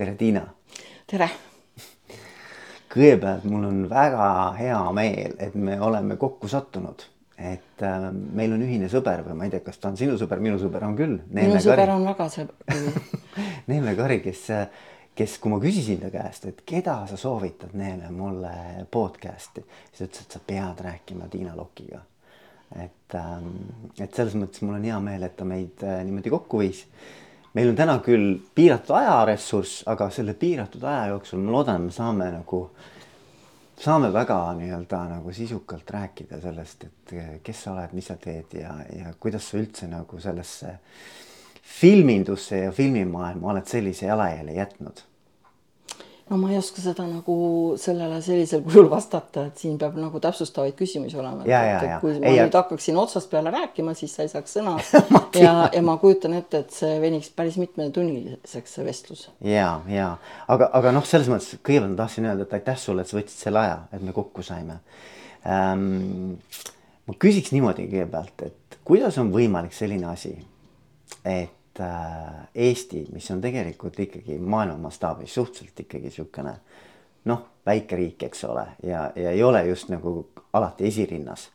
tere, Tiina. tere. kõigepealt mul on väga hea meel, et me oleme kokku sattunud, et äh, meil on ühine sõber või ma ei tea, kas ta on sinu sõber, minu sõber on küll. minu sõber on väga sõber Neeme Kari, kes, kes, kui ma küsisin ta käest, et keda sa soovitad Neeme mulle podcast'i, siis ta ütles, et sa pead rääkima Tiina Lokiga. et, ähm, et selles mõttes mul on hea meel, et ta meid äh, niimoodi kokku viis meil on täna küll piiratud ajaressurss, aga selle piiratud aja jooksul ma loodan, me saame nagu, saame väga nii-öelda nagu sisukalt rääkida sellest, et kes sa oled, mis sa teed ja, ja kuidas sa üldse nagu sellesse filmindusse ja filmimaailma oled sellise jalajälje jätnud no ma ei oska seda nagu sellele sellisel kujul vastata, et siin peab nagu täpsustavaid küsimusi olema. kui ma ei, nüüd hakkaksin otsast peale rääkima, siis sa ei saaks sõna ja, ja ma kujutan ette, et see veniks päris mitmetunniliseks, see vestlus. ja, ja aga, aga noh, selles mõttes kõigepealt ma tahtsin öelda, et aitäh sulle, et sa võtsid selle aja, et me kokku saime ähm,. ma küsiks niimoodi kõigepealt, et kuidas on võimalik selline asi, et Äh, Eesti, mis on tegelikult ikkagi maailma mastaabis suhteliselt ikkagi niisugune noh, väike riik, eks ole, ja, ja ei ole just nagu alati esirinnas.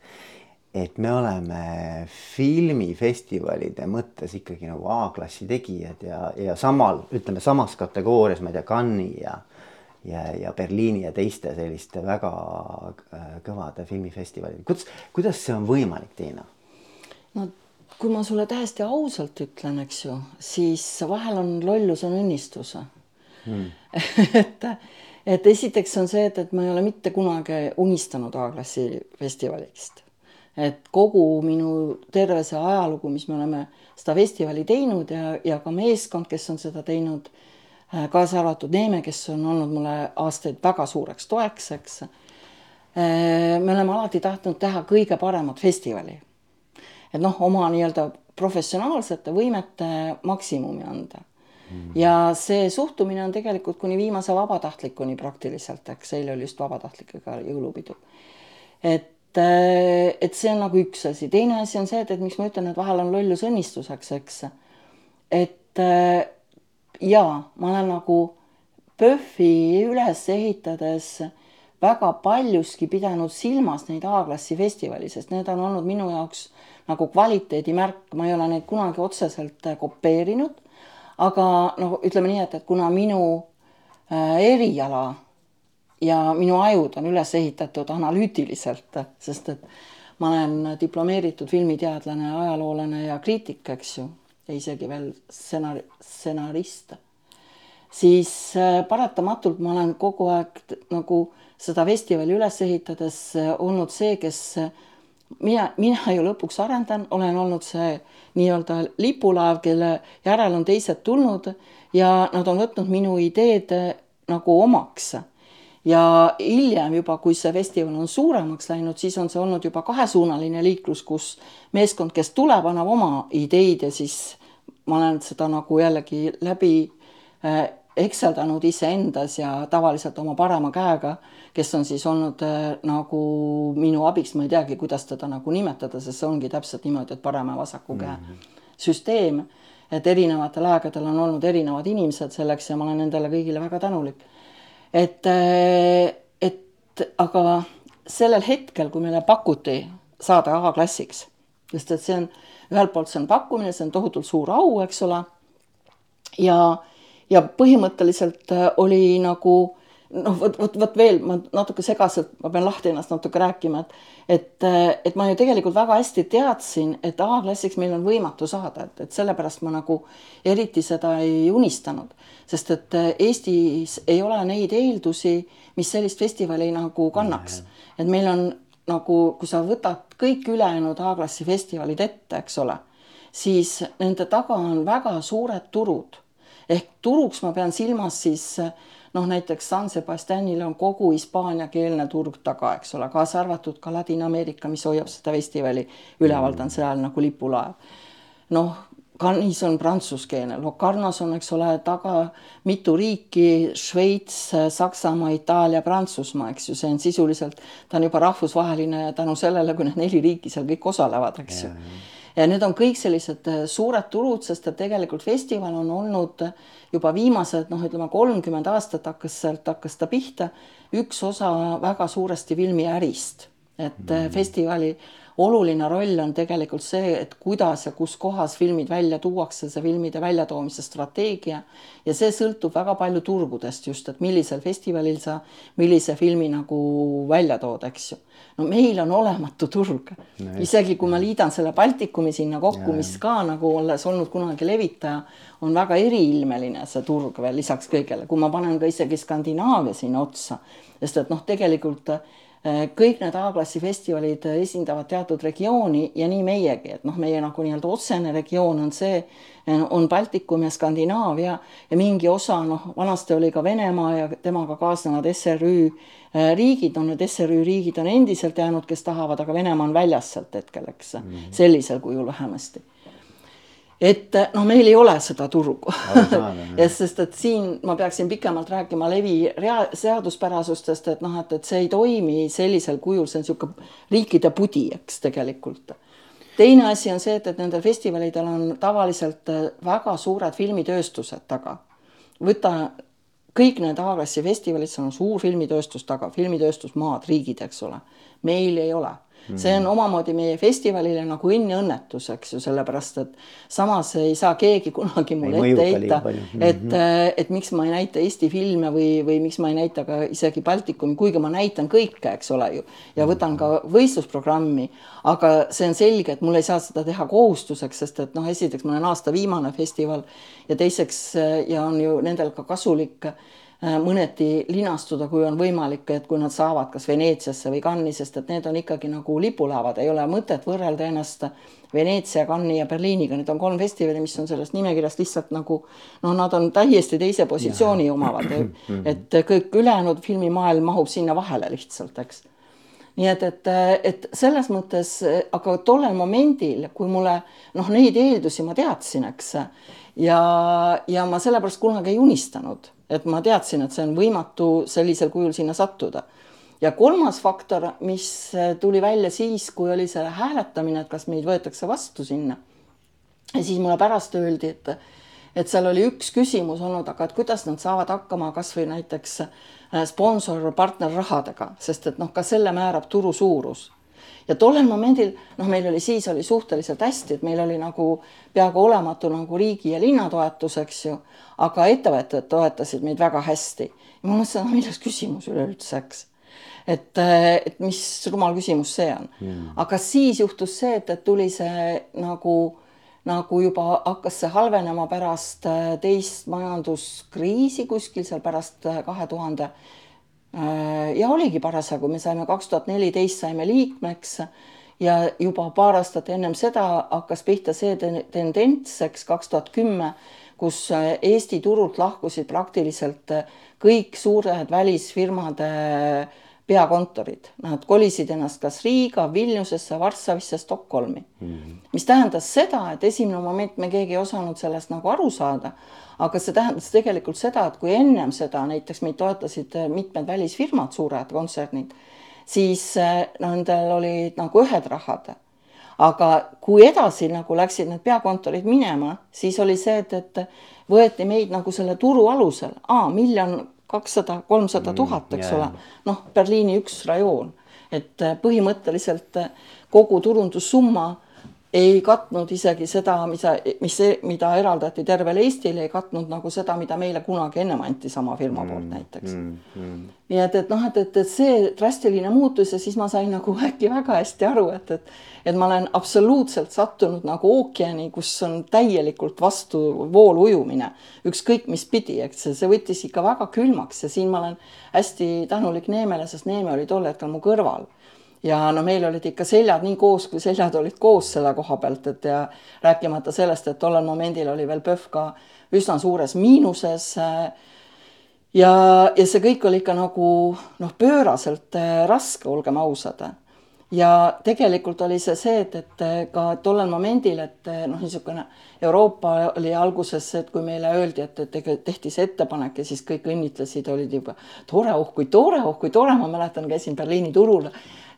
et me oleme filmifestivalide mõttes ikkagi nagu A-klassi tegijad ja, ja samal, ütleme samas kategoorias, ma ei tea, Cannes'i ja ja, ja Berliini ja teiste selliste väga äh, kõvade filmifestivalide, kuidas, kuidas see on võimalik, Tiina? no kui ma sulle täiesti ausalt ütlen, eks ju, siis vahel on lollus on õnnistus hmm. et, et esiteks on see, et, et ma ei ole mitte kunagi unistanud A-klassi festivalist. et kogu minu terve see ajalugu, mis me oleme seda festivali teinud ja, ja ka meeskond, kes on seda teinud, äh, kaasa arvatud Neeme, kes on olnud mulle aastaid väga suureks toeks, eks. Äh, me oleme alati tahtnud teha kõige paremat festivali et noh, oma nii-öelda professionaalsete võimete maksimumi anda mm.. ja see suhtumine on tegelikult kuni viimase vabatahtlikuni praktiliselt, eks eile oli just vabatahtlikega jõulupidu. et, äh, et see on nagu üks asi, teine asi on see, et, et miks ma ütlen, et vahel on lollus õnnistuseks, eks. et äh, jaa, ma olen nagu PÖFFi üles ehitades väga paljuski pidanud silmas neid A-klassi festivali, sest need on olnud minu jaoks nagu kvaliteedimärk, ma ei ole neid kunagi otseselt äh, kopeerinud. aga noh, ütleme nii, et, et kuna minu äh, eriala ja minu ajud on üles ehitatud analüütiliselt, sest et ma olen diplomeeritud filmiteadlane, ajaloolane ja kriitik, eks ju, ja isegi veel stsenaar-, stsenarist, siis äh, paratamatult ma olen kogu aeg nagu seda festivali üles ehitades olnud see, kes mina, mina ju lõpuks arendan, olen olnud see nii-öelda lipulaev, kelle järel on teised tulnud ja nad on võtnud minu ideed nagu omaks. ja hiljem juba, kui see festival on suuremaks läinud, siis on see olnud juba kahesuunaline liiklus, kus meeskond, kes tuleb, annab oma ideid ja siis ma olen seda nagu jällegi läbi äh, ekseldanud iseendas ja tavaliselt oma parema käega, kes on siis olnud äh, nagu minu abiks, ma ei teagi, kuidas teda nagu nimetada, sest see ongi täpselt niimoodi, et parema ja vasaku käe mm -hmm. süsteem. et erinevatel aegadel on olnud erinevad inimesed selleks ja ma olen nendele kõigile väga tänulik. et, äh, et aga sellel hetkel, kui meile pakuti saada A-klassiks, sest et see on ühelt poolt see on pakkumine, see on tohutult suur au, eks ole. ja ja põhimõtteliselt äh, oli nagu noh, vot, vot, vot veel ma natuke segaselt, ma pean lahti ennast natuke rääkima, et et, äh, et ma ju tegelikult väga hästi teadsin, et A-klassiks meil on võimatu saada, et, et sellepärast ma nagu eriti seda ei unistanud, sest et äh, Eestis ei ole neid eeldusi, mis sellist festivali nagu kannaks, et meil on nagu, kui sa võtad kõik ülejäänud A-klassi festivalid ette, eks ole, siis nende taga on väga suured turud ehk turuks ma pean silmas siis noh, näiteks San Sebastianil on kogu hispaaniakeelne turg taga, eks ole, kaasa arvatud ka Ladina-Ameerika, mis hoiab seda festivali üleval, ta on seal nagu lipulaev. noh, Cannes'is on prantsuskeelne, Locarnos on, eks ole, taga mitu riiki, Šveits, Saksamaa, Itaalia, Prantsusmaa, eks ju, see on sisuliselt, ta on juba rahvusvaheline tänu sellele, kui need neli riiki seal kõik osalevad, eks ju ja need on kõik sellised äh, suured turud, sest et tegelikult festival on olnud juba viimased noh, ütleme kolmkümmend aastat hakkas sealt, hakkas ta pihta, üks osa väga suuresti filmiärist, et mm -hmm. festivali oluline roll on tegelikult see, et kuidas ja kus kohas filmid välja tuuakse, see filmide väljatoomise strateegia. Ja see sõltub väga palju turgudest just, et millisel festivalil sa millise filmi nagu välja tood, eks ju. no meil on olematu turg. No,, isegi kui ma liidan selle Baltikumi sinna kokku, mis ka nagu olles olnud kunagi levitaja, on väga eriilmeline see turg veel lisaks kõigele, kui ma panen ka isegi Skandinaavia sinna otsa, sest et noh, tegelikult kõik need A-klassi festivalid esindavad teatud regiooni ja nii meiegi, et noh, meie nagu nii-öelda otsene regioon on see, äh, on Baltikum ja Skandinaavia ja mingi osa noh, vanasti oli ka Venemaa ja temaga kaasnevad SRÜ äh, riigid, on need SRÜ riigid on endiselt jäänud, kes tahavad, aga Venemaa on väljas sealt hetkel, eks mm, -hmm. sellisel kujul vähemasti et noh, meil ei ole seda turgu sest, et siin ma peaksin pikemalt rääkima levi rea-, seaduspärasustest, et noh, et, et see ei toimi sellisel kujul, see on niisugune riikide pudi, eks tegelikult. teine asi on see, et, et nendel festivalidel on tavaliselt äh, väga suured filmitööstused taga. võta kõik need A-klassi festivalid, seal on suur filmitööstus taga, filmitööstusmaad, riigid, eks ole. meil ei ole see on omamoodi meie festivalile nagu õnneõnnetus, eks ju, sellepärast et samas ei saa keegi kunagi mulle ette heita, et, mhm. et miks ma ei näita Eesti filme või, või miks ma ei näita ka isegi Baltikumi, kuigi ma näitan kõike, eks ole ju, ja võtan ka võistlusprogrammi, aga see on selge, et mul ei saa seda teha kohustuseks, sest et noh, esiteks mul on aasta viimane festival ja teiseks ja on ju nendel ka kasulik Äh, mõneti linastuda, kui on võimalik, et kui nad saavad kas Veneetsiasse või Cannes'i, sest et need on ikkagi nagu lipulaevad, ei ole mõtet võrrelda ennast Veneetsia, Cannes'i ja Berliiniga, need on kolm festivali, mis on sellest nimekirjast lihtsalt nagu noh, nad on täiesti teise positsiooni omavad, et kõik ülejäänud filmimaailm mahub sinna vahele lihtsalt, eks. Nii et, et, et selles mõttes, aga tollel momendil, kui mulle noh, neid eeldusi ma teadsin, eks ja, ja ma sellepärast kunagi ei unistanud et ma teadsin, et see on võimatu sellisel kujul sinna sattuda. ja kolmas faktor, mis tuli välja siis, kui oli see hääletamine, et kas meid võetakse vastu sinna. ja siis mulle pärast öeldi, et, et seal oli üks küsimus olnud, aga et kuidas nad saavad hakkama kasvõi näiteks äh, sponsor partnerrahadega, sest et noh, ka selle määrab turu suurus ja tollel momendil noh, meil oli siis oli suhteliselt hästi, et meil oli nagu peaaegu olematu nagu riigi ja linna toetus, eks ju, aga ettevõtted toetasid meid väga hästi. ja ma mõtlesin, milles küsimus üleüldse, eks? Et, et mis rumal küsimus see on. Mm.. aga siis juhtus see, et, et tuli see nagu, nagu juba hakkas see halvenema pärast teist majanduskriisi kuskil seal pärast kahe tuhande Äh, ja oligi parasjagu, me saime kaks tuhat neliteist saime liikmeks ja juba paar aastat ennem seda hakkas pihta see tendents, eks kaks tuhat kümme, kus äh, Eesti turult lahkusid praktiliselt äh, kõik suured välisfirmade peakontorid, nad kolisid ennast kas Riiga, Vilniusesse, Varssavisse, Stockholmi mm. -hmm. mis tähendas seda, et esimene moment me keegi ei osanud sellest nagu aru saada aga see tähendas tegelikult seda, et kui ennem seda näiteks meid toetasid äh, mitmed välisfirmad, suured kontsernid, siis äh, nendel olid nagu ühed rahad. aga kui edasi nagu läksid need peakontorid minema, siis oli see, et, et võeti meid nagu selle turu alusel, miljon kakssada, kolmsada mm, tuhat, eks ole, noh, Berliini üks rajoon, et äh, põhimõtteliselt kogu turundussumma ei katnud isegi seda, mida, mis, mida eraldati tervele Eestile, ei katnud nagu seda, mida meile kunagi ennem anti sama firma mm, poolt näiteks mm,. Mm. nii et, et noh, et, et, et see drastiline muutus ja siis ma sain nagu äkki väga hästi aru, et, et, et ma olen absoluutselt sattunud nagu ookeani, kus on täielikult vastu vool ujumine, ükskõik mis pidi, eks see võttis ikka väga külmaks ja siin ma olen hästi tänulik Neemele, sest Neeme oli tol hetkel mu kõrval ja no meil olid ikka seljad nii koos, kui seljad olid koos selle koha pealt, et ja rääkimata sellest, et tollel momendil oli veel PÖFF ka üsna suures miinuses. ja, ja see kõik oli ikka nagu noh, pööraselt eh, raske, olgem ausad ja tegelikult oli see see, et, et ka tollel momendil, et noh, niisugune Euroopa oli alguses et kui meile öeldi, et, et tehti see ettepanek ja siis kõik õnnitlesid, olid juba tore, oh kui tore, oh kui tore, ma mäletan, käisin Berliini turul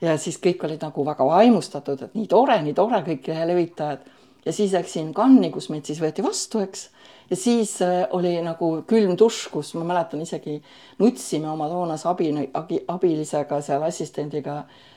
ja siis kõik olid nagu väga vaimustatud, et nii tore, nii tore, kõik levitajad ja siis läksin Cannes'i, kus meid siis võeti vastu, eks. ja siis äh, oli nagu külm dušš, kus ma mäletan isegi nutsime oma toonase abi, abilisega seal assistendiga Äh,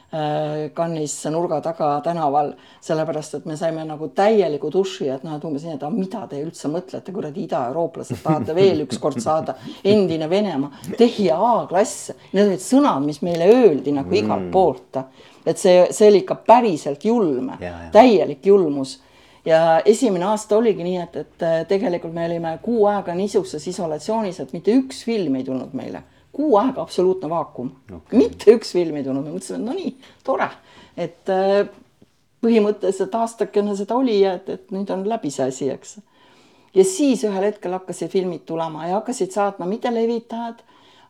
kannis nurga taga tänaval, sellepärast et me saime nagu täieliku duši, et noh, et umbes nii, et mida te üldse mõtlete, kuradi idaeurooplased, tahate veel ükskord saada endine Venemaa, tehja A-klass. Need olid sõnad, mis meile öeldi nagu igalt mm. poolt. et see, see oli ikka päriselt julm, täielik julmus ja esimene aasta oligi nii, et, et tegelikult me olime kuu aega niisuguses isolatsioonis, et mitte üks film ei tulnud meile kuu aega absoluutne vaakum okay., mitte üks film ei tulnud, me mõtlesime, et no nii, tore, et äh, põhimõtteliselt aastakene seda oli ja et, et nüüd on läbi see asi, eks. ja siis ühel hetkel hakkasid filmid tulema ja hakkasid saatma mitte levitajad,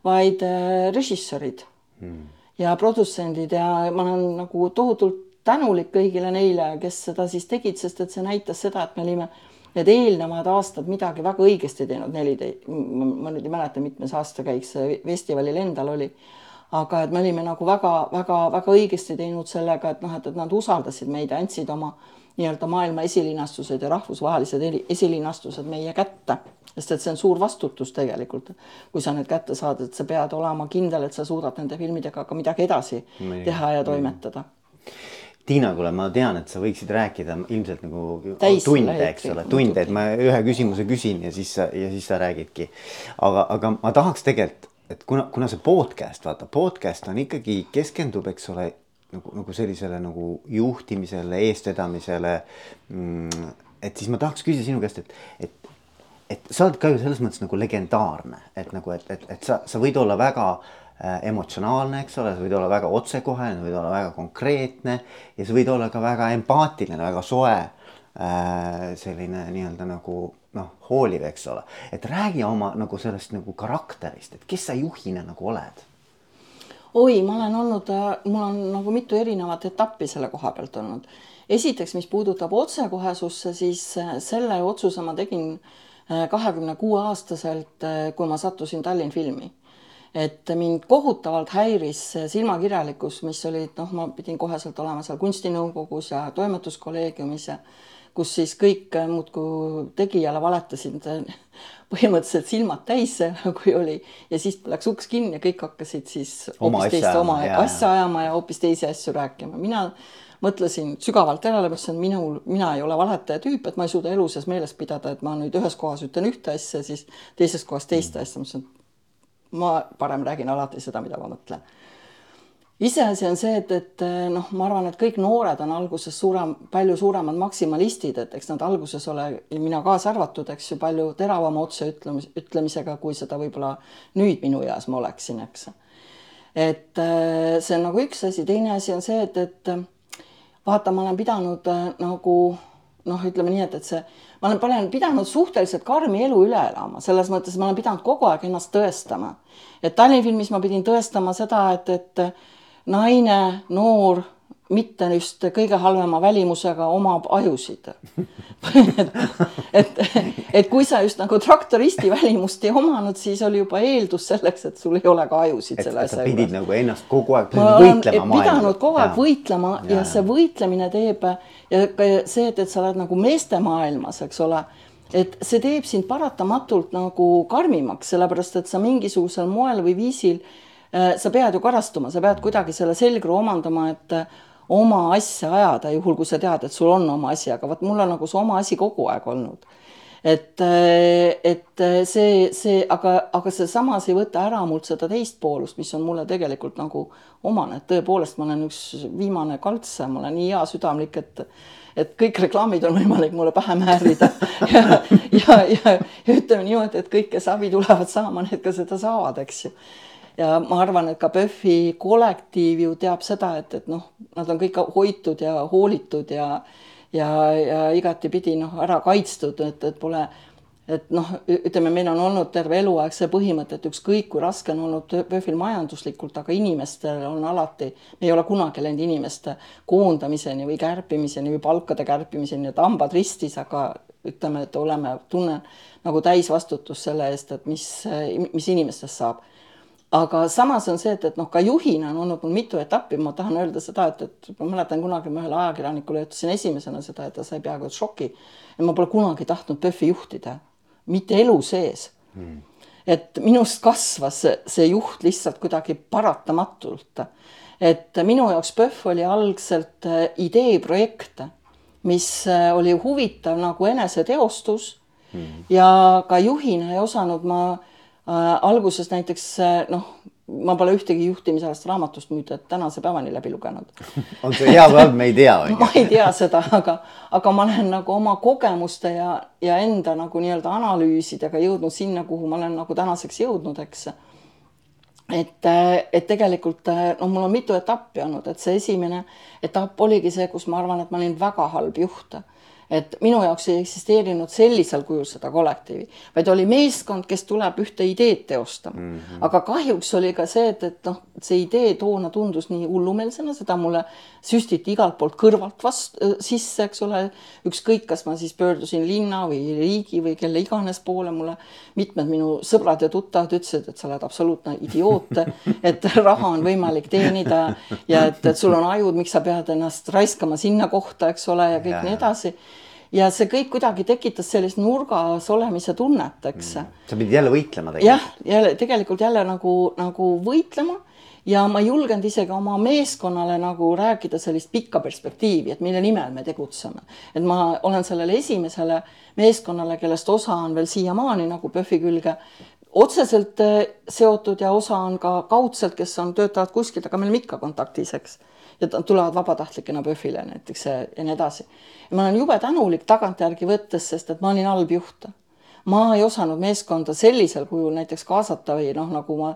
vaid äh, režissöörid hmm. ja produtsendid ja ma olen nagu tohutult tänulik kõigile neile, kes seda siis tegid, sest et see näitas seda, et me olime need eelnevad aastad midagi väga õigesti teinud, neliteist, ma nüüd ei mäleta, mitmes aastakäik see festivalil endal oli. aga et me olime nagu väga-väga-väga õigesti teinud sellega, et noh, et, et nad usaldasid meid ja andsid oma nii-öelda maailma esilinastused ja rahvusvahelised esilinastused meie kätte, sest et see on suur vastutus tegelikult, kui sa need kätte saad, et sa pead olema kindel, et sa suudad nende filmidega ka midagi edasi Meie. teha ja toimetada Tiina, kuule, ma tean, et sa võiksid rääkida ilmselt nagu Täis tunde, eks ole, tunde, et ma ühe küsimuse küsin ja siis sa ja siis sa räägidki. aga, aga ma tahaks tegelikult, et kuna, kuna see podcast, vaata, podcast on ikkagi keskendub, eks ole, nagu, nagu sellisele nagu juhtimisele, eestvedamisele mm,. et siis ma tahaks küsida sinu käest, et, et, et sa oled ka ju selles mõttes nagu legendaarne, et nagu, et, et, et sa, sa võid olla väga äh, Äh, emotsionaalne, eks ole, sa võid olla väga otsekohene, võid olla väga konkreetne ja sa võid olla ka väga empaatiline, väga soe. Äh, selline nii-öelda nagu noh, hooliv, eks ole, et räägi oma nagu sellest nagu karakterist, et kes sa juhina nagu oled oi, ma olen olnud, äh, mul on nagu mitu erinevat etappi selle koha pealt olnud. esiteks, mis puudutab otsekohesusse, siis selle otsuse ma tegin kahekümne kuue aastaselt, kui ma sattusin Tallinn filmi et mind kohutavalt häiris silmakirjalikkus, mis olid, noh, ma pidin koheselt olema seal kunstinõukogus ja toimetuskolleegiumis ja kus siis kõik muudkui tegijale valetasid põhimõtteliselt silmad täis, kui oli ja siis läks uks kinni ja kõik hakkasid siis hoopis teist oma ja, asja ajama ja hoopis teisi asju rääkima. mina mõtlesin sügavalt järele, mõtlesin, et minul, mina ei ole valetaja tüüp, et ma ei suuda elu sees meeles pidada, et ma nüüd ühes kohas ütlen ühte asja, siis teises kohas teist asja, mõtlesin, et ma parem räägin alati seda, mida ma mõtlen. iseasi on see, et, et noh, ma arvan, et kõik noored on alguses suurem, palju suuremad maksimalistid, et eks nad alguses ole, mina kaasa arvatud, eks ju, palju teravama otseütlemis, ütlemisega, kui seda võib-olla nüüd minu eas ma oleksin, eks. et see on nagu üks asi, teine asi on see, et, et vaata, ma olen pidanud nagu noh, ütleme nii, et, et see ma olen, olen pidanud suhteliselt karmi elu üle elama, selles mõttes ma olen pidanud kogu aeg ennast tõestama. et Tallinna filmis ma pidin tõestama seda, et, et naine, noor, mitte just kõige halvema välimusega omab ajusid et, et, et kui sa just nagu traktoristi välimust ei omanud, siis oli juba eeldus selleks, et sul ei ole ka ajusid selle asja juures. pidid nagu ennast kogu aeg võitlema maailma. pidanud kogu aeg ja. võitlema ja, ja see võitlemine teeb ja ka see, et, et sa oled nagu meestemaailmas, eks ole et see teeb sind paratamatult nagu karmimaks, sellepärast et sa mingisugusel moel või viisil äh, sa pead ju karastuma, sa pead kuidagi selle selgroo omandama, et oma asja ajada, juhul kui sa tead, et sul on oma asi, aga vot mul on nagu see oma asi kogu aeg olnud. et, et see, see, aga, aga see samas ei võta ära mult seda teist poolust, mis on mulle tegelikult nagu omane, et tõepoolest ma olen üks viimane kaltse, ma olen nii heasüdamlik, et et kõik reklaamid on võimalik mulle pähe määrida. Ja, ja, ja, ja ütleme niimoodi, et kõik, kes abi tulevad saama, need ka seda saavad, eks ju ja ma arvan, et ka PÖFFi kollektiiv ju teab seda, et, et noh, nad on kõik hoitud ja hoolitud ja ja, ja igatipidi noh, ära kaitstud, et, et pole, et noh, ütleme, meil on olnud terve eluaeg see põhimõte, et ükskõik kui raske on olnud PÖFFil majanduslikult, aga inimestel on alati, me ei ole kunagi läinud inimeste koondamiseni või kärpimiseni või palkade kärpimiseni, et hambad ristis, aga ütleme, et oleme, tunnen nagu täisvastutust selle eest, et mis, mis inimestest saab aga samas on see, et, et noh, ka juhina on olnud mul mitu etappi, ma tahan öelda seda, et, et ma mäletan kunagi ma ühele ajakirjanikule ütlesin esimesena seda, et ta sai peaaegu šoki. et ma pole kunagi tahtnud PÖFFi juhtida, mitte elu sees mm. et minust kasvas see, juht lihtsalt kuidagi paratamatult. et minu jaoks PÖFF oli algselt äh, ideeprojekt, mis äh, oli huvitav nagu eneseteostus mm. ja ka juhina ei osanud ma alguses näiteks äh, noh, ma pole ühtegi juhtimisalast raamatust nüüd tänase päevani läbi lugenud on see hea või halb, me ei tea. ma ei tea seda, aga, aga ma olen nagu oma kogemuste ja, ja enda nagu nii-öelda analüüsidega jõudnud sinna, kuhu ma olen nagu tänaseks jõudnud, eks. et, et tegelikult no mul on mitu etappi olnud, et see esimene etapp oligi see, kus ma arvan, et ma olin väga halb juht et minu jaoks ei eksisteerinud sellisel kujul seda kollektiivi, vaid oli meeskond, kes tuleb ühte ideed teostama mm. -hmm. aga kahjuks oli ka see, et, et noh, see idee toona tundus nii hullumeelsena, seda mulle süstiti igalt poolt kõrvalt vast-, sisse, eks ole. ükskõik, kas ma siis pöördusin linna või riigi või kelle iganes poole, mulle mitmed minu sõbrad ja tuttavad ütlesid, et sa oled absoluutne idioot, et raha on võimalik teenida ja et, et sul on ajud, miks sa pead ennast raiskama sinna kohta, eks ole, ja kõik ja, nii edasi ja see kõik kuidagi tekitas sellist nurgas olemise tunnet, eks mm.. sa pidid jälle võitlema tegelikult. jah, jälle tegelikult jälle nagu, nagu võitlema ja ma ei julgenud isegi oma meeskonnale nagu rääkida sellist pikka perspektiivi, et mille nimel me tegutseme. et ma olen sellele esimesele meeskonnale, kellest osa on veel siiamaani nagu PÖFFi külge otseselt eh, seotud ja osa on ka kaudselt, kes on, töötavad kuskilt, aga me oleme ikka kontaktis, eks ja tulevad vabatahtlikena PÖFFile näiteks ja nii edasi. ma olen jube tänulik tagantjärgi võttes, sest et ma olin halb juht. Ma ei osanud meeskonda sellisel kujul näiteks kaasata või noh, nagu ma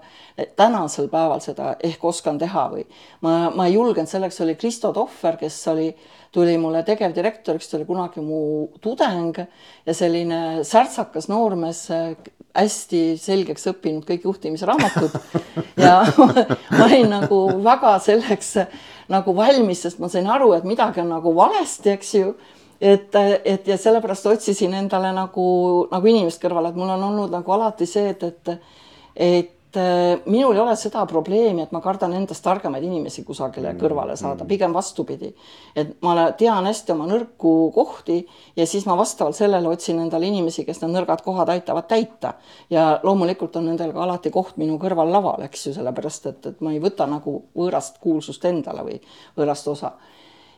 tänasel päeval seda ehk oskan teha või ma, ma ei julgenud, selleks oli Kristo Tohver, kes oli, tuli mulle tegevdirektoriks, ta oli kunagi mu tudeng ja selline särtsakas noormees, hästi selgeks õppinud kõik juhtimisraamatud ja ma olin nagu väga selleks nagu valmis, sest ma sain aru, et midagi on nagu valesti, eks ju. Et, et ja sellepärast otsisin endale nagu, nagu inimest kõrvale, et mul on olnud nagu alati see, et, et, et minul ei ole seda probleemi, et ma kardan endast targemaid inimesi kusagile mm, kõrvale saada, mm. pigem vastupidi. et ma tean hästi oma nõrku kohti ja siis ma vastavalt sellele otsin endale inimesi, kes need nõrgad kohad aitavad täita. ja loomulikult on nendel ka alati koht minu kõrval laval, eks ju, sellepärast et, et ma ei võta nagu võõrast kuulsust endale või võõrast osa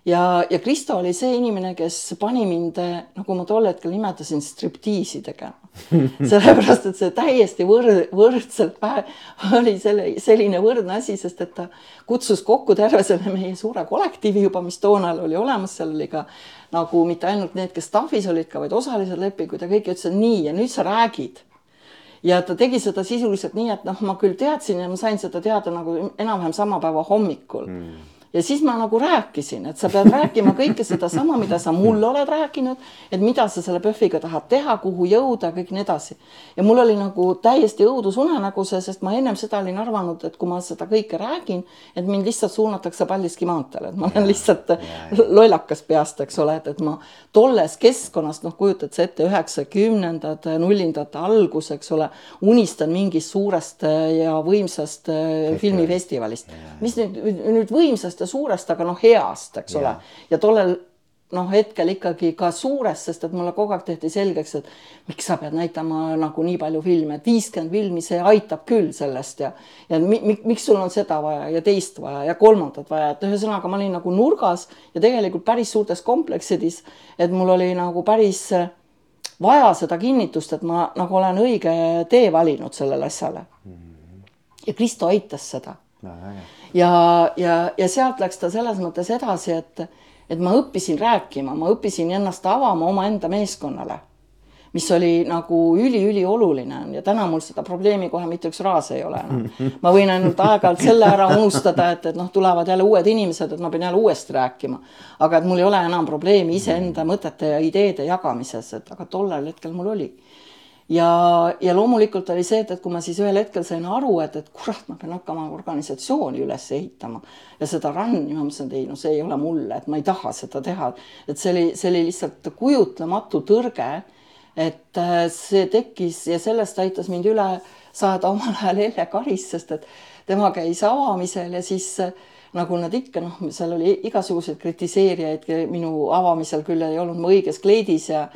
ja, ja Kristo oli see inimene, kes pani mind, nagu ma tol hetkel nimetasin, striptiisi tegema. sellepärast, et see täiesti võrd-, võrdselt oli selle, selline võrdne asi, sest et ta kutsus kokku terve selle meie suure kollektiivi juba, mis toonal oli olemas, seal oli ka nagu mitte ainult need, kes staff'is olid ka, vaid osalised lepingud ja kõik ütlesid nii ja nüüd sa räägid. Ja ta tegi seda sisuliselt nii, et noh, ma küll teadsin ja ma sain seda teada nagu enam-vähem sama päeva hommikul. Mm ja siis ma nagu rääkisin, et sa pead rääkima kõike sedasama, mida sa mulle oled rääkinud, et mida sa selle PÖFFiga tahad teha, kuhu jõuda, kõik nii edasi. ja mul oli nagu täiesti õudusunenägu see, sest ma ennem seda olin arvanud, et kui ma seda kõike räägin, et mind lihtsalt suunatakse Paldiski maanteele, et ma olen lihtsalt lollakas peast, eks ole, et, et ma tolles keskkonnas, noh, kujutad sa ette, üheksakümnendad, nullindate algus, eks ole, unistan mingist suurest ja võimsast filmifestivalist, mis nüüd, nüüd võimsast ja mitte suurest, aga noh, heast, eks ole. ja tollel noh, hetkel ikkagi ka suurest, sest et mulle kogu aeg tehti selgeks, et miks sa pead näitama nagu nii palju filme, et viiskümmend filmi, see aitab küll sellest ja ja mi, mi, miks sul on seda vaja ja teist vaja ja kolmandat vaja, et ühesõnaga ma olin nagu nurgas ja tegelikult päris suurtes kompleksides, et mul oli nagu päris vaja seda kinnitust, et ma nagu olen õige tee valinud sellele asjale. Mhm. ja Kristo aitas seda. Ja, ja, ja sealt läks ta selles mõttes edasi, et, et ma õppisin rääkima, ma õppisin ennast avama omaenda meeskonnale, mis oli nagu üliülioluline. Ja täna mul seda probleemi kohe mitte üks raas ei ole enam. No.. ma võin ainult aeg-ajalt selle ära unustada, et, et noh, tulevad jälle uued inimesed, et ma pean jälle uuesti rääkima. aga et mul ei ole enam probleemi iseenda mõtete ja ideede jagamises, et aga tollel hetkel mul oli ja, ja loomulikult oli see, et, et kui ma siis ühel hetkel sain aru, et, et kurat, ma pean hakkama organisatsiooni üles ehitama ja seda run'i, ma mõtlesin, et ei, no see ei ole mulle, et ma ei taha seda teha. et see oli, see oli lihtsalt kujutlematu tõrge et äh, see tekkis ja sellest aitas mind üle saada omal ajal Elle Karis, sest et tema käis avamisel ja siis äh, nagu nad ikka noh, seal oli igasuguseid kritiseerijaid minu avamisel küll ei olnud ma õiges kleidis ja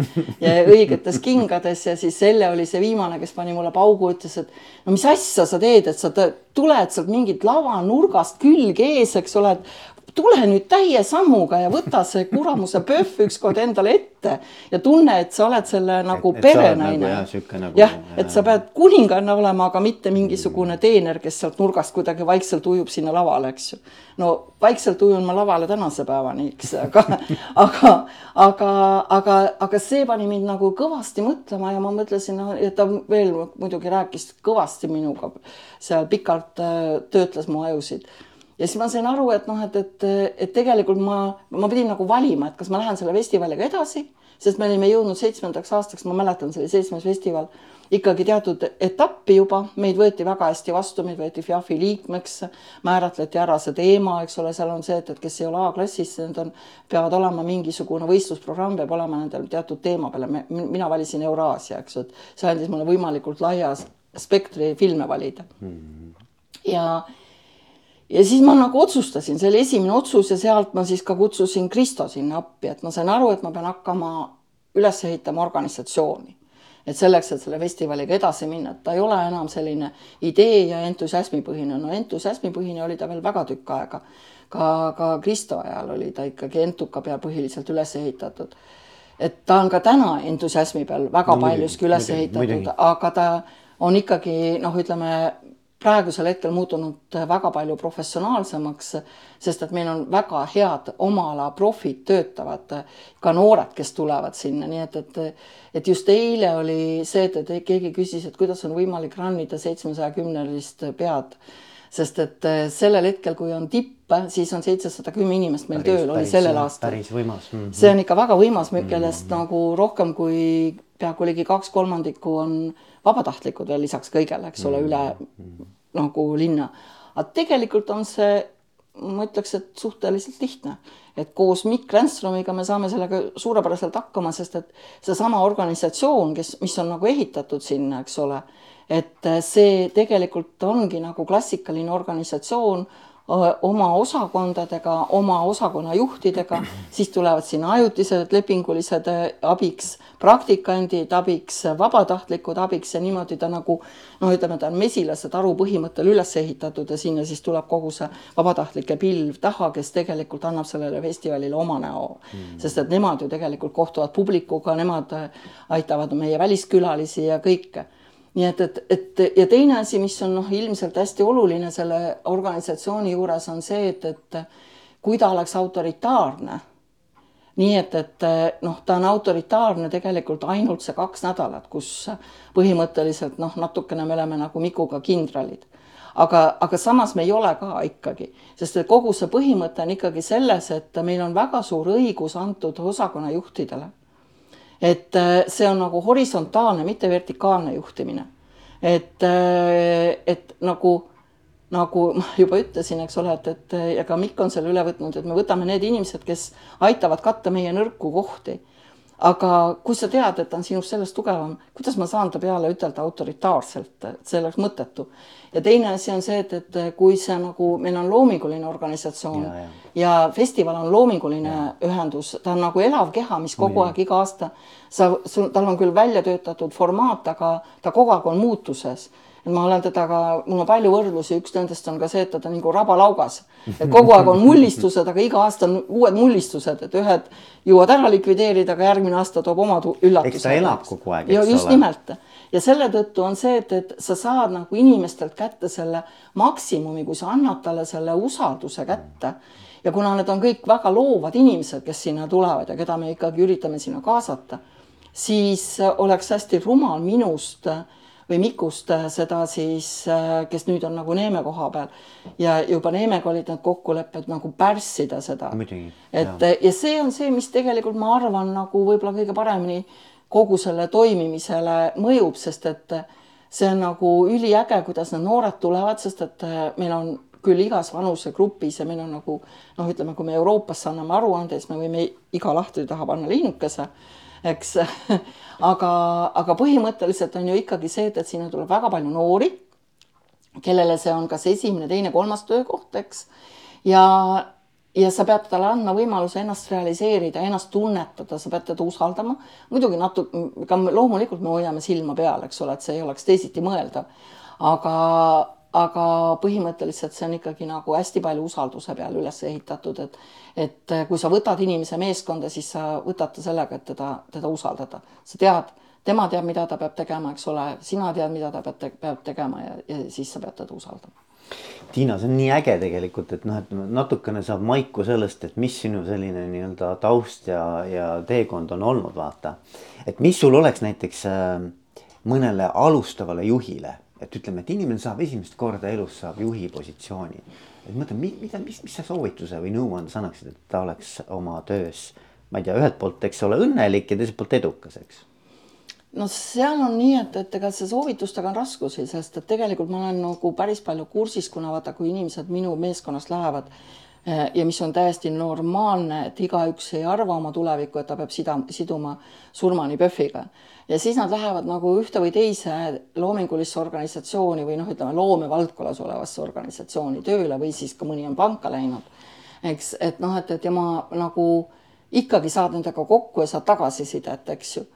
ja õigetes kingades ja siis Elle oli see viimane, kes pani mulle paugu, ütles, et no mis asja sa teed, et sa tuled sealt mingit lavanurgast külg ees, eks ole, et tule nüüd täie sammuga ja võta see kuramuse pöhv ükskord endale ette ja tunne, et sa oled selle nagu et perenaine. nagu, nagu, jah, et sa pead kuninganna olema, aga mitte mingisugune teener, kes sealt nurgast kuidagi vaikselt ujub sinna lavale, eks ju. no vaikselt ujun ma lavale tänase päevani, eks, aga, aga, aga, aga, aga see pani mind nagu kõvasti mõtlema ja ma mõtlesin, no ja ta veel muidugi rääkis kõvasti minuga seal pikalt äh, töötles mu ajusid ja siis ma sain aru, et noh, et, et, et tegelikult ma, ma pidin nagu valima, et kas ma lähen selle festivaliga edasi, sest me olime jõudnud seitsmendaks aastaks, ma mäletan, see oli seitsmes festival, ikkagi teatud etappi juba, meid võeti väga hästi vastu, meid võeti FIAF-i liikmeks, määratleti ära see teema, eks ole, seal on see, et, et kes ei ole A-klassis, need on, peavad olema mingisugune võistlusprogramm, peab olema nendel teatud teema peale, mina valisin Euraasia, eks ju, et see andis mulle võimalikult laia spektri filme valida mm. -hmm. ja ja siis ma nagu otsustasin, see oli esimene otsus ja sealt ma siis ka kutsusin Kristo sinna appi, et ma sain aru, et ma pean hakkama üles ehitama organisatsiooni. et selleks, et selle festivaliga edasi minna, et ta ei ole enam selline idee ja entusiasmipõhine, no entusiasmipõhine oli ta veel väga tükk aega. ka, ka Kristo ajal oli ta ikkagi entuka peal põhiliselt üles ehitatud. et ta on ka täna entusiasmi peal väga no, paljuski üles ehitatud, aga ta on ikkagi noh, ütleme praegusel hetkel muutunud väga palju professionaalsemaks, sest et meil on väga head oma ala profid töötavad, ka noored, kes tulevad sinna, nii et, et et just eile oli see, et, keegi küsis, et kuidas on võimalik run ida seitsmesaja kümnelist pead sest et sellel hetkel, kui on tipp, siis on seitsesada kümme inimest meil päris, tööl, oli sellel aastal. päris võimas mm. -hmm. see on ikka väga võimas, kellest mm -hmm. nagu rohkem kui peaaegu ligi kaks kolmandikku on vabatahtlikud veel lisaks kõigele, eks ole, üle nagu linna. aga tegelikult on see, ma ütleks, et suhteliselt lihtne, et koos Mikk Ränstromiga me saame sellega suurepäraselt hakkama, sest et seesama organisatsioon, kes, mis on nagu ehitatud sinna, eks ole, et see tegelikult ongi nagu klassikaline organisatsioon oma osakondadega, oma osakonna juhtidega, siis tulevad sinna ajutised lepingulised abiks, praktikandid abiks, vabatahtlikud abiks ja niimoodi ta nagu noh, ütleme, ta on mesilase taru põhimõttel üles ehitatud ja sinna siis tuleb kogu see vabatahtlike pilv taha, kes tegelikult annab sellele festivalile oma näo. Mm.. sest et nemad ju tegelikult kohtuvad publikuga, nemad aitavad meie väliskülalisi ja kõike nii et, et, et ja teine asi, mis on noh, ilmselt hästi oluline selle organisatsiooni juures on see, et, et kui ta oleks autoritaarne, nii et, et noh, ta on autoritaarne tegelikult ainult see kaks nädalat, kus põhimõtteliselt noh, natukene me oleme nagu Mikuga kindralid. aga, aga samas me ei ole ka ikkagi, sest kogu see põhimõte on ikkagi selles, et meil on väga suur õigus antud osakonna juhtidele et äh, see on nagu horisontaalne, mitte vertikaalne juhtimine. et, äh, et nagu, nagu ma juba ütlesin, eks ole, et, et ja ka Mikk on selle üle võtnud, et me võtame need inimesed, kes aitavad katta meie nõrku kohti aga kui sa tead, et ta on sinust sellest tugevam, kuidas ma saan ta peale ütelda autoritaarselt, et see oleks mõttetu. ja teine asi on see, et, et kui see nagu, meil on loominguline organisatsioon ja, ja. ja festival on loominguline ja. ühendus, ta on nagu elav keha, mis kogu aeg iga aasta sa, sul, tal on küll välja töötatud formaat, aga ta kogu aeg on muutuses ma olen teda ka, mul on palju võrdlusi, üks nendest on ka see, et ta on nagu rabalaugas, et kogu aeg on mullistused, aga iga aasta on uued mullistused, et ühed jõuad ära likvideerida, aga järgmine aasta toob omad üllatused. eks ta elab kogu aeg, eks ole. just nimelt. Ja selle tõttu on see, et, et sa saad nagu inimestelt kätte selle maksimumi, kui sa annad talle selle usalduse kätte. Ja kuna need on kõik väga loovad inimesed, kes sinna tulevad ja keda me ikkagi üritame sinna kaasata, siis oleks hästi rumal minust äh, või Mikust äh, seda siis, äh, kes nüüd on nagu Neeme koha peal ja juba Neemega olid need kokkulepped nagu pärssida seda. et ja. ja see on see, mis tegelikult ma arvan, nagu võib-olla kõige paremini kogu selle toimimisele mõjub, sest et see on nagu üliäge, kuidas need noored tulevad, sest et äh, meil on küll igas vanusegrupis ja meil on nagu noh, ütleme, kui me Euroopasse anname aruande, siis me võime iga lahtri taha panna linnukese eks aga, aga põhimõtteliselt on ju ikkagi see, et, et sinna tuleb väga palju noori, kellele see on kas esimene, teine, kolmas töökoht, eks. ja, ja sa pead talle andma võimaluse ennast realiseerida, ennast tunnetada, sa pead teda usaldama. muidugi natuke, ka loomulikult me hoiame silma peal, eks ole, et see ei oleks teisiti mõeldav. aga, aga põhimõtteliselt see on ikkagi nagu hästi palju usalduse peale üles ehitatud, et et kui sa võtad inimese meeskonda, siis sa võtad ta sellega, et teda, teda usaldada. sa tead, tema teab, mida ta peab tegema, eks ole, sina tead, mida ta peab, peab tegema ja, ja siis sa pead teda usaldama Tiina, see on nii äge tegelikult, et noh, et natukene saab maiku sellest, et mis sinu selline nii-öelda taust ja, ja teekond on olnud, vaata. et mis sul oleks näiteks äh, mõnele alustavale juhile, et ütleme, et inimene saab esimest korda elus saab juhi positsiooni. et mõtle, mida, mis, mis sa soovituse või nõuande sa annaksid, et ta oleks oma töös, ma ei tea, ühelt poolt, eks ole, õnnelik ja teiselt poolt edukas, eks no seal on nii, et, et ega see soovitustega on raskusi, sest et tegelikult ma olen nagu päris palju kursis, kuna vaata, kui inimesed minu meeskonnast lähevad ja mis on täiesti normaalne, et igaüks ei arva oma tulevikku, et ta peab sida, siduma surmani PÖFFiga. ja siis nad lähevad nagu ühte või teise loomingulisse organisatsiooni või noh, ütleme loomevaldkonnas olevasse organisatsiooni tööle või siis ka mõni on panka läinud. eks, et noh, et, et ja ma nagu ikkagi saad nendega kokku ja saad tagasisidet, eks ju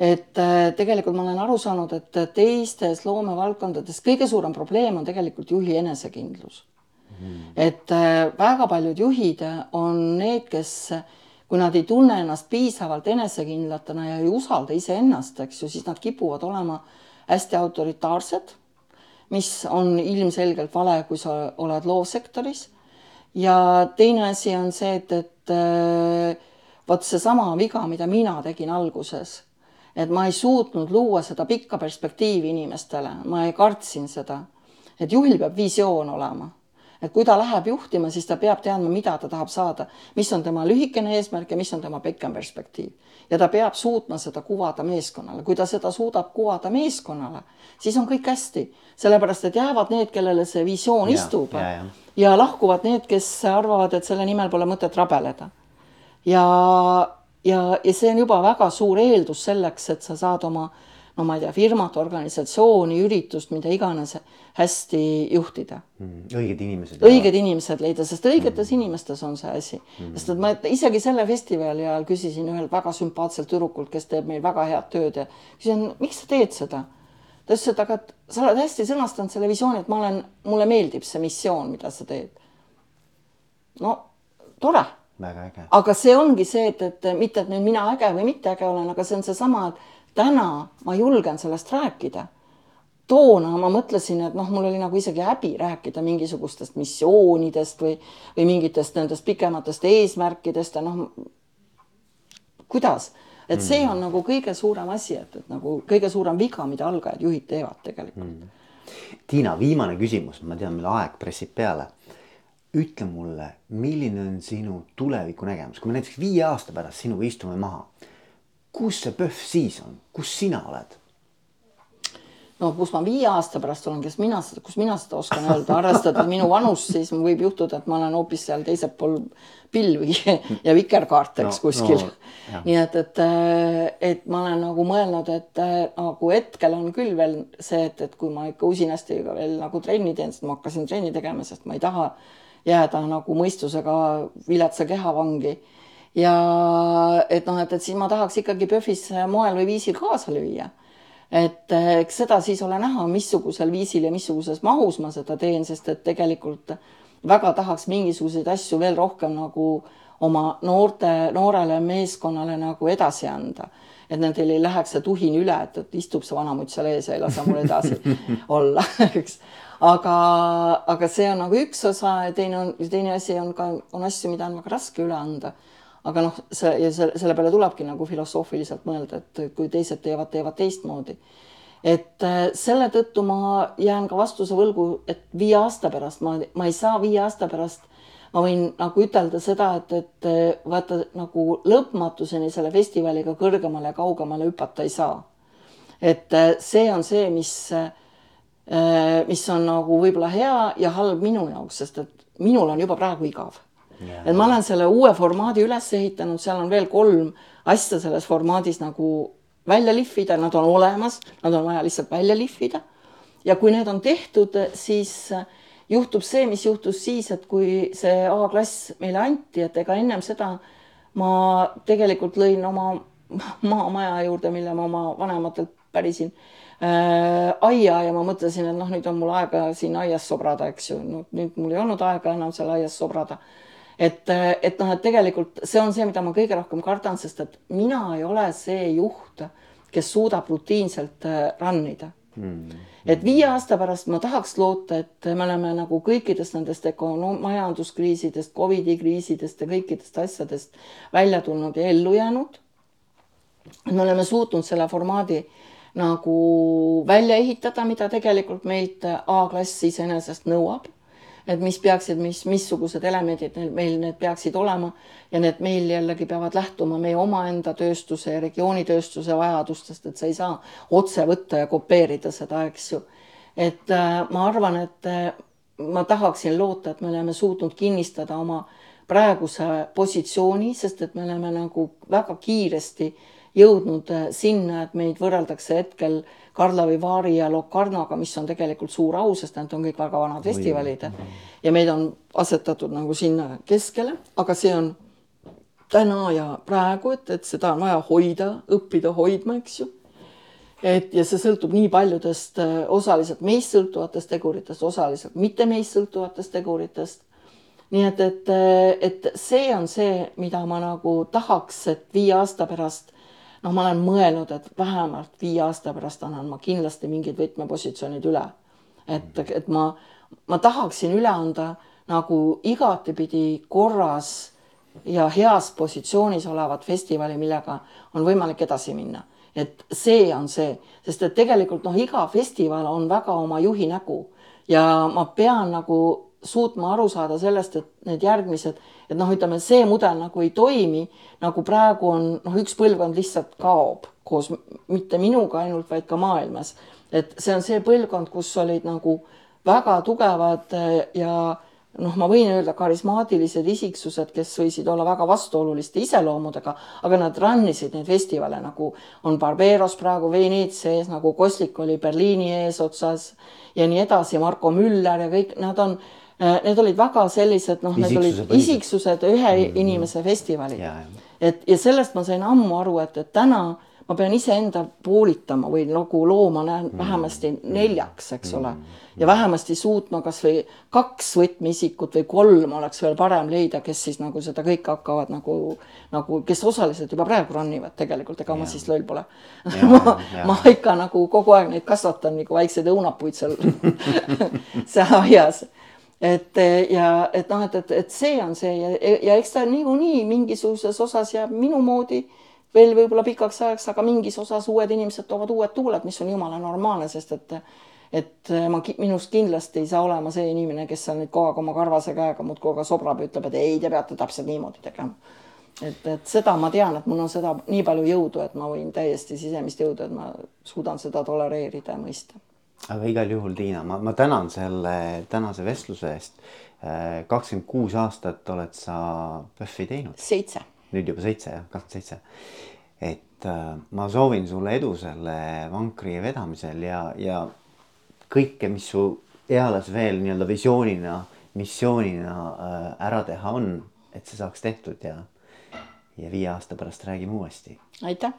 et äh, tegelikult ma olen aru saanud, et teistes loomevaldkondades kõige suurem probleem on tegelikult juhi enesekindlus. Et äh, väga paljud juhid on need, kes, kui nad ei tunne ennast piisavalt enesekindlatena ja ei usalda iseennast, eks ju, siis nad kipuvad olema hästi autoritaarsed, mis on ilmselgelt vale, kui sa oled loovsektoris. ja teine asi on see, et, et äh, vot seesama viga, mida mina tegin alguses et ma ei suutnud luua seda pikka perspektiivi inimestele, ma kartsin seda. et juhil peab visioon olema. Et kui ta läheb juhtima, siis ta peab teadma, mida ta tahab saada, mis on tema lühikene eesmärk ja mis on tema pikem perspektiiv. ja ta peab suutma seda kuvada meeskonnale, kui ta seda suudab kuvada meeskonnale, siis on kõik hästi, sellepärast et jäävad need, kellele see visioon ja, istub ja, ja. ja lahkuvad need, kes arvavad, et selle nimel pole mõtet rabeleda. ja ja, ja see on juba väga suur eeldus selleks, et sa saad oma no ma ei tea, firmat, organisatsiooni, üritust, mida iganes hästi juhtida mm,. õiged inimesed. õiged inimesed leida, sest õigetes mm. inimestes on see asi mm.. sest et ma isegi selle festivali ajal küsisin ühelt väga sümpaatselt tüdrukult, kes teeb meil väga head tööd ja küsisin, miks sa teed seda? ta ütles, et aga sa oled hästi sõnastanud selle visiooni, et ma olen, mulle meeldib see missioon, mida sa teed. no tore väga äge. aga see ongi see, et, et mitte, et nüüd mina äge või mitte äge olen, aga see on seesama, et täna ma julgen sellest rääkida. toona ma mõtlesin, et noh, mul oli nagu isegi häbi rääkida mingisugustest missioonidest või, või mingitest nendest pikematest eesmärkidest ja noh, kuidas, et see on mm. nagu kõige suurem asi, et, et nagu kõige suurem viga, mida algajad juhid teevad tegelikult mm.. Tiina, viimane küsimus, ma tean, meil aeg pressib peale ütle mulle, milline on sinu tulevikunägemus, kui me näiteks viie aasta pärast sinuga istume maha. Kus see PÖFF siis on, kus sina oled? no kus ma viie aasta pärast olen, kes mina kus mina seda oskan öelda, arvestades minu vanust, siis võib juhtuda, et ma olen hoopis seal teisel pool pilvi ja vikerkaarte, eks no, kuskil no,. nii et, et, et ma olen nagu mõelnud, et nagu hetkel on küll veel see, et, et kui ma ikka usinasti veel nagu trenni teen, sest ma hakkasin trenni tegema, sest ma ei taha jääda nagu mõistusega viletsa kehavangi. Ja et noh, et, et siis ma tahaks ikkagi PÖFFis moel või viisil kaasa lüüa. et eks seda siis ole näha, missugusel viisil ja missuguses mahus ma seda teen, sest et tegelikult väga tahaks mingisuguseid asju veel rohkem nagu oma noorte, noorele meeskonnale nagu edasi anda et nendel ei läheks see tuhin üle, et, et istub see vanamutt seal ees ja ei lase mul edasi olla, eks aga, aga see on nagu üks osa ja teine on, teine asi on ka, on asju, mida on väga raske üle anda. Aga noh, see ja selle, selle peale tulebki nagu filosoofiliselt mõelda, et kui teised teevad, teevad teistmoodi. et äh, selle tõttu ma jään ka vastuse võlgu, et viie aasta pärast ma, ma ei saa viie aasta pärast ma võin nagu ütelda seda, et, et äh, vaata nagu lõpmatuseni selle festivaliga kõrgemale ja kaugemale hüpata ei saa. et äh, see on see, mis mis on nagu võib-olla hea ja halb minu jaoks, sest et minul on juba praegu igav. Et ma olen selle uue formaadi üles ehitanud, seal on veel kolm asja selles formaadis nagu välja lihvida, nad on olemas, nad on vaja lihtsalt välja lihvida. ja kui need on tehtud, siis juhtub see, mis juhtus siis, et kui see A-klass meile anti, et ega ennem seda ma tegelikult lõin oma maamaja juurde, mille ma oma vanematelt pärisin äh, aia ja ma mõtlesin, et noh, nüüd on mul aega siin aias sobrada, eks ju, no nüüd mul ei olnud aega enam seal aias sobrada. Et, et noh, et tegelikult see on see, mida ma kõige rohkem kardan, sest et mina ei ole see juht, kes suudab rutiinselt äh, run ida mm.. et viie aasta pärast ma tahaks loota, et me oleme nagu kõikidest nendest ökonoom-, majanduskriisidest, Covidi kriisidest ja kõikidest asjadest välja tulnud ja ellu jäänud. me oleme suutnud selle formaadi nagu välja ehitada, mida tegelikult meilt A-klass iseenesest nõuab. Et mis peaksid, mis, missugused elemendid meil need peaksid olema ja need meil jällegi peavad lähtuma meie omaenda tööstuse ja regioonitööstuse vajadustest, et sa ei saa otse võtta ja kopeerida seda, eks ju. et äh, ma arvan, et äh, ma tahaksin loota, et me oleme suutnud kinnistada oma praeguse positsiooni, sest et me oleme nagu väga kiiresti äh, jõudnud äh, sinna, et meid võrreldakse hetkel Karlovi Vaari ja Locarnoga, mis on tegelikult suur au, sest need on kõik väga vanad festivalid. ja meid on asetatud nagu sinna keskele, aga see on täna ja praegu, et, et seda on vaja hoida, õppida hoidma, eks ju. et ja see sõltub nii paljudest äh, osaliselt meist sõltuvatest teguritest, osaliselt mitte meist sõltuvatest teguritest nii et, et, äh, et see on see, mida ma nagu tahaks, et viie aasta pärast noh, ma olen mõelnud, et vähemalt viie aasta pärast annan ma kindlasti mingid võtmepositsioonid üle. et, et ma, ma tahaksin üle anda nagu igatepidi korras ja heas positsioonis olevat festivali, millega on võimalik edasi minna. et see on see, sest et tegelikult noh, iga festival on väga oma juhi nägu ja ma pean nagu suutma aru saada sellest, et need järgmised, et noh, ütleme see mudel nagu ei toimi, nagu praegu on noh, üks põlvkond lihtsalt kaob koos mitte minuga ainult, vaid ka maailmas. et see on see põlvkond, kus olid nagu väga tugevad eh, ja noh, ma võin öelda karismaatilised isiksused, kes võisid olla väga vastuoluliste iseloomudega, aga nad run isid neid festivale nagu on Barberos praegu Veneetsia ees, nagu Koslik oli Berliini eesotsas ja nii edasi, Marko Müller ja kõik nad on need olid väga sellised, noh, need olid isiksused ühe mm -hmm. inimese festivalid. et ja sellest ma sain ammu aru, et, et täna ma pean iseenda poolitama või nagu looma näen mm. vähemasti neljaks, eks ole. Mm. ja vähemasti suutma kasvõi kaks võtmeisikut või kolm oleks veel parem leida, kes siis nagu seda kõike hakkavad nagu, nagu, kes osaliselt juba praegu run ivad tegelikult, ega ja. ma siis loll pole. ma, ma ikka nagu kogu aeg neid kasvatan nagu väikseid õunapuid seal seal aias et ja et noh, et, et, et see on see ja, ja eks ta niikuinii mingisuguses osas jääb minu moodi veel võib-olla pikaks ajaks, aga mingis osas uued inimesed toovad uued tuuled, mis on jumala normaalne, sest et et ma minust kindlasti ei saa olema see inimene, kes seal nüüd kogu aeg oma karvase käega muudkui aga sobrab ja ütleb, et ei, te peate täpselt niimoodi tegema. et, et seda ma tean, et mul on seda nii palju jõudu, et ma võin täiesti sisemist jõudu, et ma suudan seda tolereerida ja mõista aga igal juhul, Tiina, ma, ma tänan selle tänase vestluse eest. Äh, kakskümmend kuus aastat oled sa PÖFFi teinud. seitse. nüüd juba seitse jah, kakskümmend seitse. et äh, ma soovin sulle edu selle vankri vedamisel ja, ja kõike, mis su eales veel nii-öelda visioonina, missioonina äh, ära teha on, et see saaks tehtud ja, ja viie aasta pärast räägime uuesti. aitäh